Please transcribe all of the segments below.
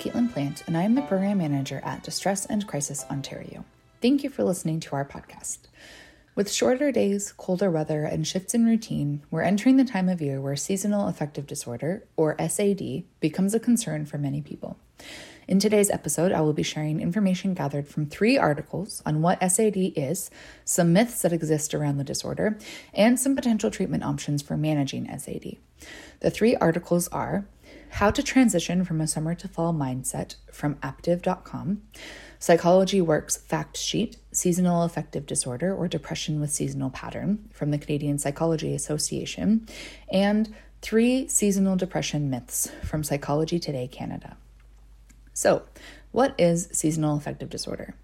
Caitlin Plant, and I am the Program Manager at Distress and Crisis Ontario. Thank you for listening to our podcast. With shorter days, colder weather, and shifts in routine, we're entering the time of year where seasonal affective disorder, or SAD, becomes a concern for many people. In today's episode, I will be sharing information gathered from three articles on what SAD is, some myths that exist around the disorder, and some potential treatment options for managing SAD. The three articles are How to Transition from a Summer to Fall Mindset from Aaptiv.com, Psychology Works Fact Sheet, Seasonal Affective Disorder or Depression with Seasonal Pattern from the Canadian Psychology Association, and Three Seasonal Depression Myths from Psychology Today Canada. So, what is seasonal affective disorder?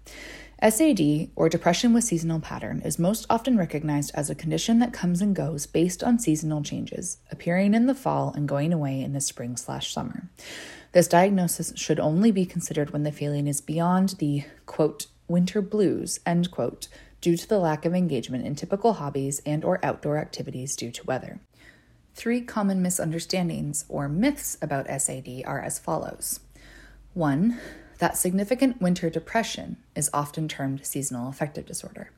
SAD, or depression with seasonal pattern, is most often recognized as a condition that comes and goes based on seasonal changes, appearing in the fall and going away in the spring slash summer. This diagnosis should only be considered when the feeling is beyond the quote winter blues end quote due to the lack of engagement in typical hobbies and or outdoor activities due to weather. Three common misunderstandings or myths about SAD are as follows. One, that significant winter depression is often termed seasonal affective disorder.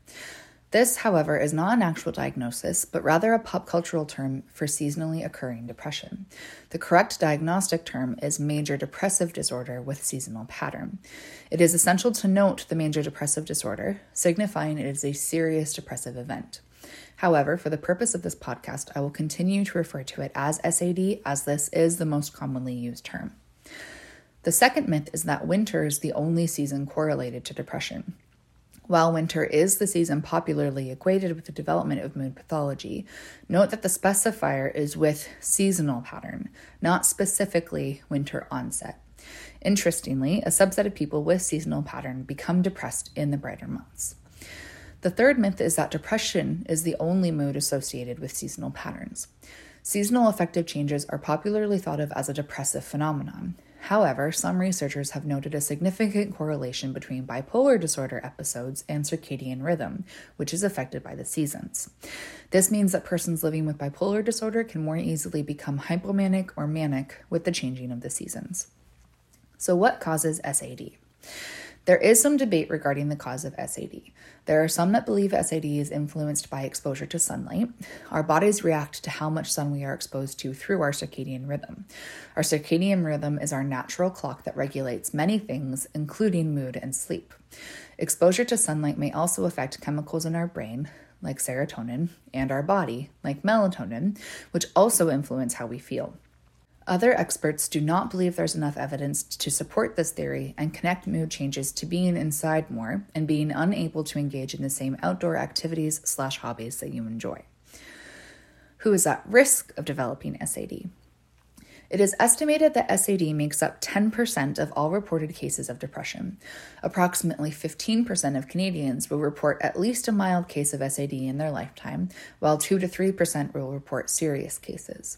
This, however, is not an actual diagnosis, but rather a pop cultural term for seasonally occurring depression. The correct diagnostic term is major depressive disorder with seasonal pattern. It is essential to note the major depressive disorder, signifying it is a serious depressive event. However, for the purpose of this podcast, I will continue to refer to it as SAD, as this is the most commonly used term. The second myth is that winter is the only season correlated to depression. While winter is the season popularly equated with the development of mood pathology, note that the specifier is with seasonal pattern, not specifically winter onset. Interestingly, a subset of people with seasonal pattern become depressed in the brighter months. The third myth is that depression is the only mood associated with seasonal patterns. Seasonal affective changes are popularly thought of as a depressive phenomenon. However, some researchers have noted a significant correlation between bipolar disorder episodes and circadian rhythm, which is affected by the seasons. This means that persons living with bipolar disorder can more easily become hypomanic or manic with the changing of the seasons. So, what causes SAD? There is some debate regarding the cause of SAD. There are some that believe SAD is influenced by exposure to sunlight. Our bodies react to how much sun we are exposed to through our circadian rhythm. Our circadian rhythm is our natural clock that regulates many things, including mood and sleep. Exposure to sunlight may also affect chemicals in our brain, like serotonin, and our body, like melatonin, which also influence how we feel. Other experts do not believe there's enough evidence to support this theory and connect mood changes to being inside more and being unable to engage in the same outdoor activities slash hobbies that you enjoy. Who is at risk of developing SAD? It is estimated that SAD makes up 10% of all reported cases of depression. Approximately 15% of Canadians will report at least a mild case of SAD in their lifetime, while 2 to 3% will report serious cases.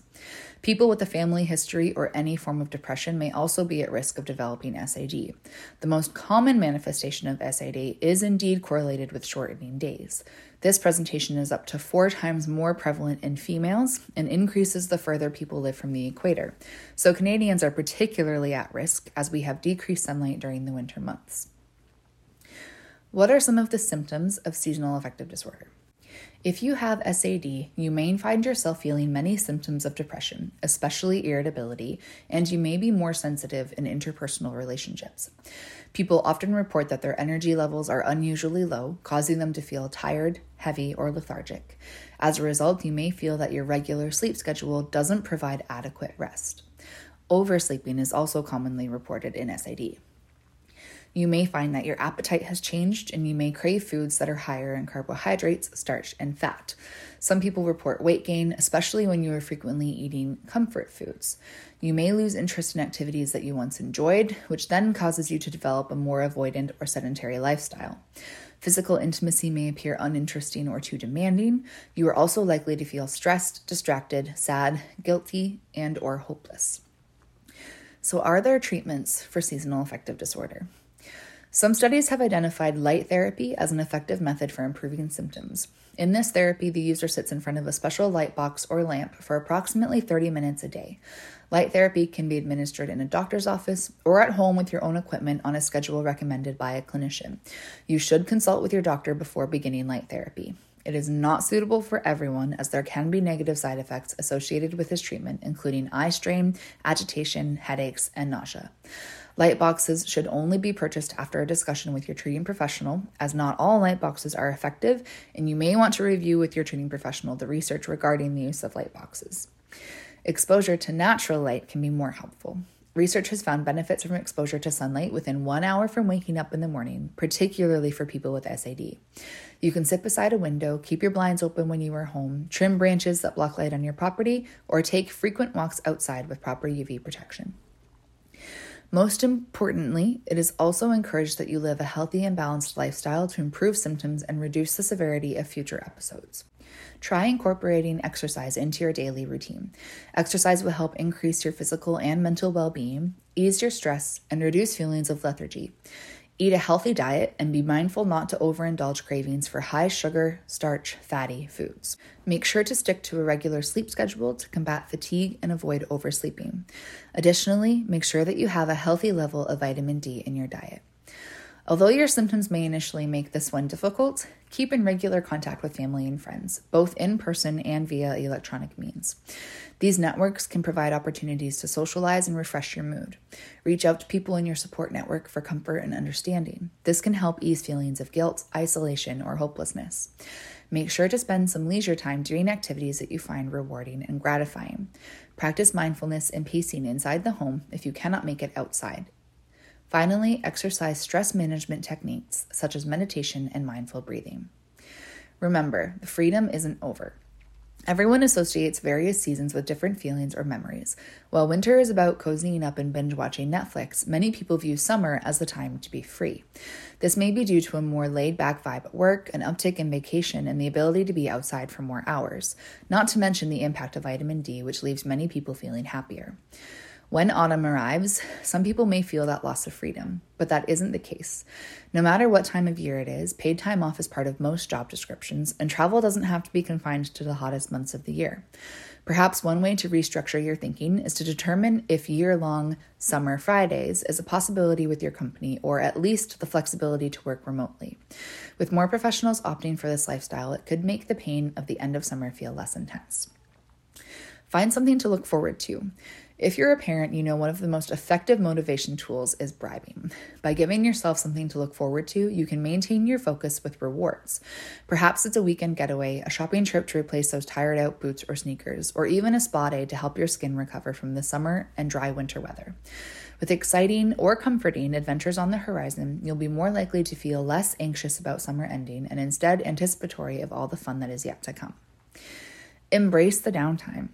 People with a family history or any form of depression may also be at risk of developing SAD. The most common manifestation of SAD is indeed correlated with shortening days. This presentation is up to four times more prevalent in females and increases the further people live from the equator. So, Canadians are particularly at risk as we have decreased sunlight during the winter months. What are some of the symptoms of seasonal affective disorder? If you have SAD, you may find yourself feeling many symptoms of depression, especially irritability, and you may be more sensitive in interpersonal relationships. People often report that their energy levels are unusually low, causing them to feel tired, heavy, or lethargic. As a result, you may feel that your regular sleep schedule doesn't provide adequate rest. Oversleeping is also commonly reported in SAD. You may find that your appetite has changed and you may crave foods that are higher in carbohydrates, starch, and fat. Some people report weight gain, especially when you are frequently eating comfort foods. You may lose interest in activities that you once enjoyed, which then causes you to develop a more avoidant or sedentary lifestyle. Physical intimacy may appear uninteresting or too demanding. You are also likely to feel stressed, distracted, sad, guilty, and or hopeless. So are there treatments for seasonal affective disorder? Some studies have identified light therapy as an effective method for improving symptoms. In this therapy, the user sits in front of a special light box or lamp for approximately 30 minutes a day. Light therapy can be administered in a doctor's office or at home with your own equipment on a schedule recommended by a clinician. You should consult with your doctor before beginning light therapy. It is not suitable for everyone as there can be negative side effects associated with this treatment, including eye strain, agitation, headaches, and nausea. Light boxes should only be purchased after a discussion with your treating professional, as not all light boxes are effective, and you may want to review with your treating professional the research regarding the use of light boxes. Exposure to natural light can be more helpful. Research has found benefits from exposure to sunlight within one hour from waking up in the morning, particularly for people with SAD. You can sit beside a window, keep your blinds open when you are home, trim branches that block light on your property, or take frequent walks outside with proper UV protection. Most importantly, it is also encouraged that you live a healthy and balanced lifestyle to improve symptoms and reduce the severity of future episodes. Try incorporating exercise into your daily routine. Exercise will help increase your physical and mental well being, ease your stress, and reduce feelings of lethargy. Eat a healthy diet and be mindful not to overindulge cravings for high sugar, starch, fatty foods. Make sure to stick to a regular sleep schedule to combat fatigue and avoid oversleeping. Additionally, make sure that you have a healthy level of vitamin D in your diet. Although your symptoms may initially make this one difficult, keep in regular contact with family and friends, both in person and via electronic means. These networks can provide opportunities to socialize and refresh your mood. Reach out to people in your support network for comfort and understanding. This can help ease feelings of guilt, isolation, or hopelessness. Make sure to spend some leisure time doing activities that you find rewarding and gratifying. Practice mindfulness and pacing inside the home if you cannot make it outside. Finally, exercise stress management techniques such as meditation and mindful breathing. Remember, the freedom isn't over. Everyone associates various seasons with different feelings or memories. While winter is about cozying up and binge watching Netflix, many people view summer as the time to be free. This may be due to a more laid back vibe at work, an uptick in vacation, and the ability to be outside for more hours, not to mention the impact of vitamin D, which leaves many people feeling happier. When autumn arrives, some people may feel that loss of freedom, but that isn't the case. No matter what time of year it is, paid time off is part of most job descriptions, and travel doesn't have to be confined to the hottest months of the year. Perhaps one way to restructure your thinking is to determine if year long summer Fridays is a possibility with your company, or at least the flexibility to work remotely. With more professionals opting for this lifestyle, it could make the pain of the end of summer feel less intense. Find something to look forward to. If you're a parent, you know one of the most effective motivation tools is bribing. By giving yourself something to look forward to, you can maintain your focus with rewards. Perhaps it's a weekend getaway, a shopping trip to replace those tired out boots or sneakers, or even a spa day to help your skin recover from the summer and dry winter weather. With exciting or comforting adventures on the horizon, you'll be more likely to feel less anxious about summer ending and instead anticipatory of all the fun that is yet to come. Embrace the downtime.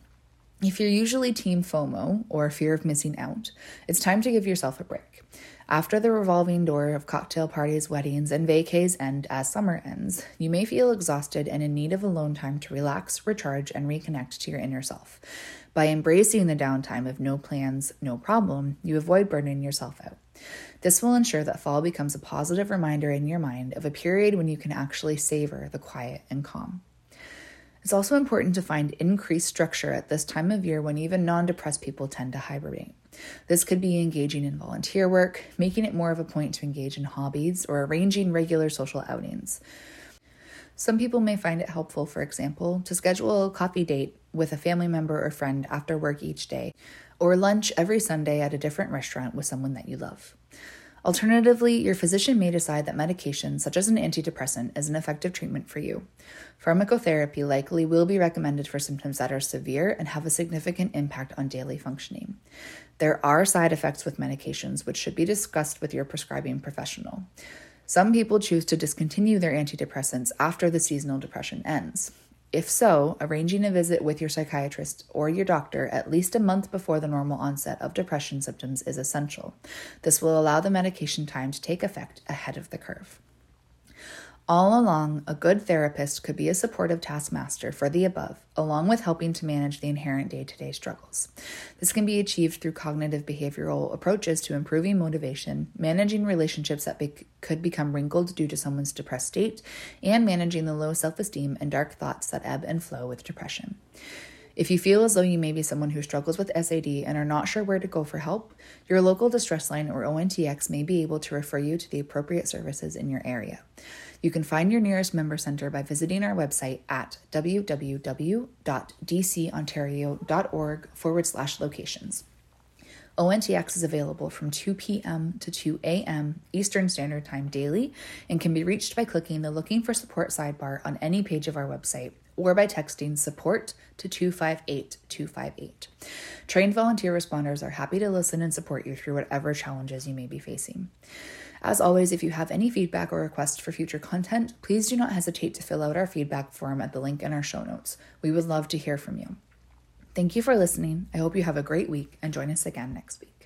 If you're usually Team FOMO or fear of missing out, it's time to give yourself a break. After the revolving door of cocktail parties, weddings, and vacays end as summer ends, you may feel exhausted and in need of alone time to relax, recharge, and reconnect to your inner self. By embracing the downtime of no plans, no problem, you avoid burning yourself out. This will ensure that fall becomes a positive reminder in your mind of a period when you can actually savor the quiet and calm. It's also important to find increased structure at this time of year when even non depressed people tend to hibernate. This could be engaging in volunteer work, making it more of a point to engage in hobbies, or arranging regular social outings. Some people may find it helpful, for example, to schedule a coffee date with a family member or friend after work each day, or lunch every Sunday at a different restaurant with someone that you love. Alternatively, your physician may decide that medication, such as an antidepressant, is an effective treatment for you. Pharmacotherapy likely will be recommended for symptoms that are severe and have a significant impact on daily functioning. There are side effects with medications which should be discussed with your prescribing professional. Some people choose to discontinue their antidepressants after the seasonal depression ends. If so, arranging a visit with your psychiatrist or your doctor at least a month before the normal onset of depression symptoms is essential. This will allow the medication time to take effect ahead of the curve. All along, a good therapist could be a supportive taskmaster for the above, along with helping to manage the inherent day to day struggles. This can be achieved through cognitive behavioral approaches to improving motivation, managing relationships that be- could become wrinkled due to someone's depressed state, and managing the low self esteem and dark thoughts that ebb and flow with depression. If you feel as though you may be someone who struggles with SAD and are not sure where to go for help, your local distress line or ONTX may be able to refer you to the appropriate services in your area. You can find your nearest member center by visiting our website at www.dcontario.org forward slash locations. ONTX is available from 2 p.m. to 2 a.m. Eastern Standard Time daily and can be reached by clicking the Looking for Support sidebar on any page of our website or by texting support to 258 258. Trained volunteer responders are happy to listen and support you through whatever challenges you may be facing. As always, if you have any feedback or requests for future content, please do not hesitate to fill out our feedback form at the link in our show notes. We would love to hear from you. Thank you for listening. I hope you have a great week and join us again next week.